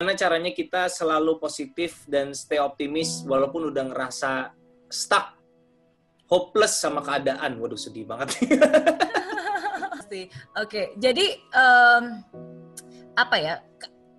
gimana caranya kita selalu positif dan stay optimis walaupun udah ngerasa stuck, hopeless sama keadaan. Waduh sedih banget. Oke, okay. jadi um, apa ya?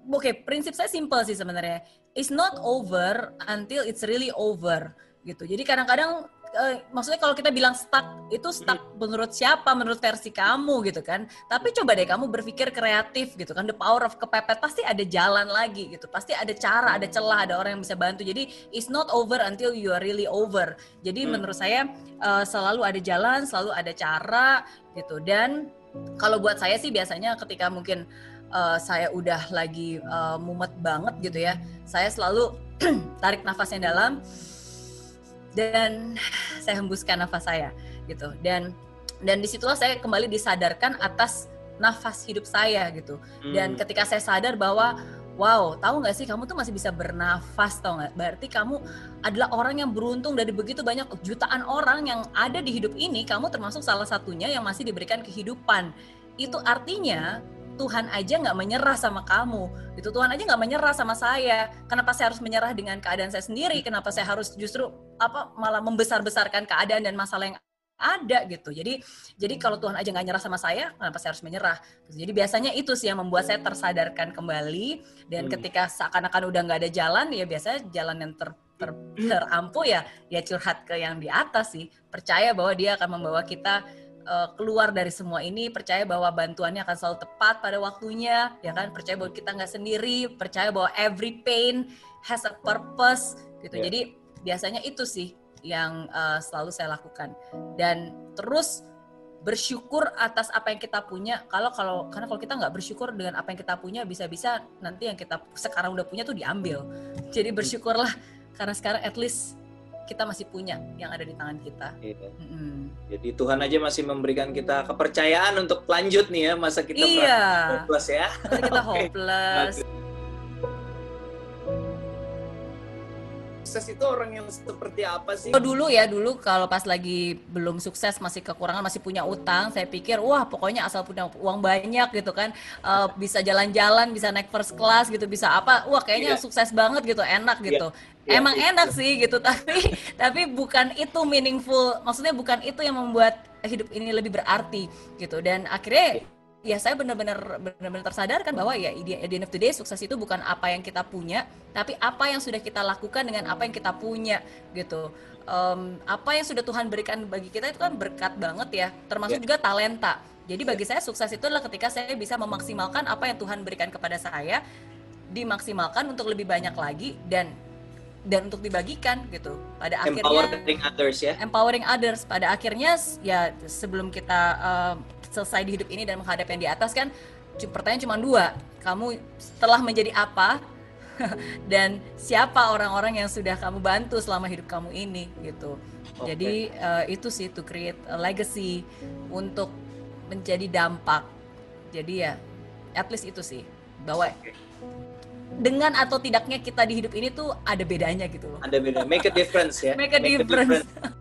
Oke, okay, prinsip saya simple sih sebenarnya. It's not over until it's really over gitu. Jadi kadang-kadang uh, maksudnya kalau kita bilang stuck itu stuck hmm. menurut siapa? Menurut versi kamu gitu kan. Tapi coba deh kamu berpikir kreatif gitu kan. The power of kepepet pasti ada jalan lagi gitu. Pasti ada cara ada celah ada orang yang bisa bantu. Jadi it's not over until you are really over. Jadi hmm. menurut saya uh, selalu ada jalan selalu ada cara gitu. Dan kalau buat saya sih biasanya ketika mungkin uh, saya udah lagi uh, mumet banget gitu ya saya selalu tarik nafas yang dalam. Dan saya hembuskan nafas saya gitu. Dan dan di situlah saya kembali disadarkan atas nafas hidup saya gitu. Dan hmm. ketika saya sadar bahwa wow tahu nggak sih kamu tuh masih bisa bernafas tau nggak? Berarti kamu adalah orang yang beruntung dari begitu banyak jutaan orang yang ada di hidup ini kamu termasuk salah satunya yang masih diberikan kehidupan. Itu artinya Tuhan aja nggak menyerah sama kamu. Itu Tuhan aja nggak menyerah sama saya. Kenapa saya harus menyerah dengan keadaan saya sendiri? Kenapa saya harus justru apa malah membesar-besarkan keadaan dan masalah yang ada gitu. Jadi jadi kalau Tuhan aja nggak nyerah sama saya kenapa saya harus menyerah? Jadi biasanya itu sih yang membuat saya tersadarkan kembali. Dan hmm. ketika seakan-akan udah nggak ada jalan ya biasanya jalan yang ter ter, terampuh ya ya curhat ke yang di atas sih. Percaya bahwa dia akan membawa kita uh, keluar dari semua ini percaya bahwa bantuannya akan selalu tepat pada waktunya ya kan? Percaya bahwa kita nggak sendiri percaya bahwa every pain has a purpose gitu. Yeah. jadi biasanya itu sih yang uh, selalu saya lakukan. Dan terus bersyukur atas apa yang kita punya. Kalau kalau karena kalau kita nggak bersyukur dengan apa yang kita punya bisa-bisa nanti yang kita sekarang udah punya tuh diambil. Jadi bersyukurlah karena sekarang at least kita masih punya yang ada di tangan kita. Iya. Mm-hmm. Jadi Tuhan aja masih memberikan kita kepercayaan untuk lanjut nih ya masa kita iya. hopeless ya. Masa kita hopeless. Sukses itu orang yang seperti apa sih? Oh, dulu ya, dulu kalau pas lagi belum sukses, masih kekurangan, masih punya utang, saya pikir, wah pokoknya asal punya uang banyak gitu kan, uh, bisa jalan-jalan, bisa naik first class gitu, bisa apa, wah kayaknya yeah. sukses banget gitu, enak gitu. Yeah. Emang yeah. enak sih gitu, tapi tapi bukan itu meaningful, maksudnya bukan itu yang membuat hidup ini lebih berarti gitu. Dan akhirnya ya saya benar-benar benar-benar tersadarkan bahwa ya di end of the day sukses itu bukan apa yang kita punya tapi apa yang sudah kita lakukan dengan apa yang kita punya gitu. Um, apa yang sudah Tuhan berikan bagi kita itu kan berkat banget ya termasuk yeah. juga talenta. Jadi bagi saya sukses itu adalah ketika saya bisa memaksimalkan apa yang Tuhan berikan kepada saya dimaksimalkan untuk lebih banyak lagi dan dan untuk dibagikan gitu. Pada empowering akhirnya others ya. Empowering others. Pada akhirnya ya sebelum kita uh, selesai di hidup ini dan menghadap yang di atas kan pertanyaan cuma dua kamu telah menjadi apa dan siapa orang-orang yang sudah kamu bantu selama hidup kamu ini gitu okay. jadi uh, itu sih to create a legacy untuk menjadi dampak jadi ya at least itu sih bahwa dengan atau tidaknya kita di hidup ini tuh ada bedanya gitu loh. Ada beda, make a difference ya. make a make difference. A difference.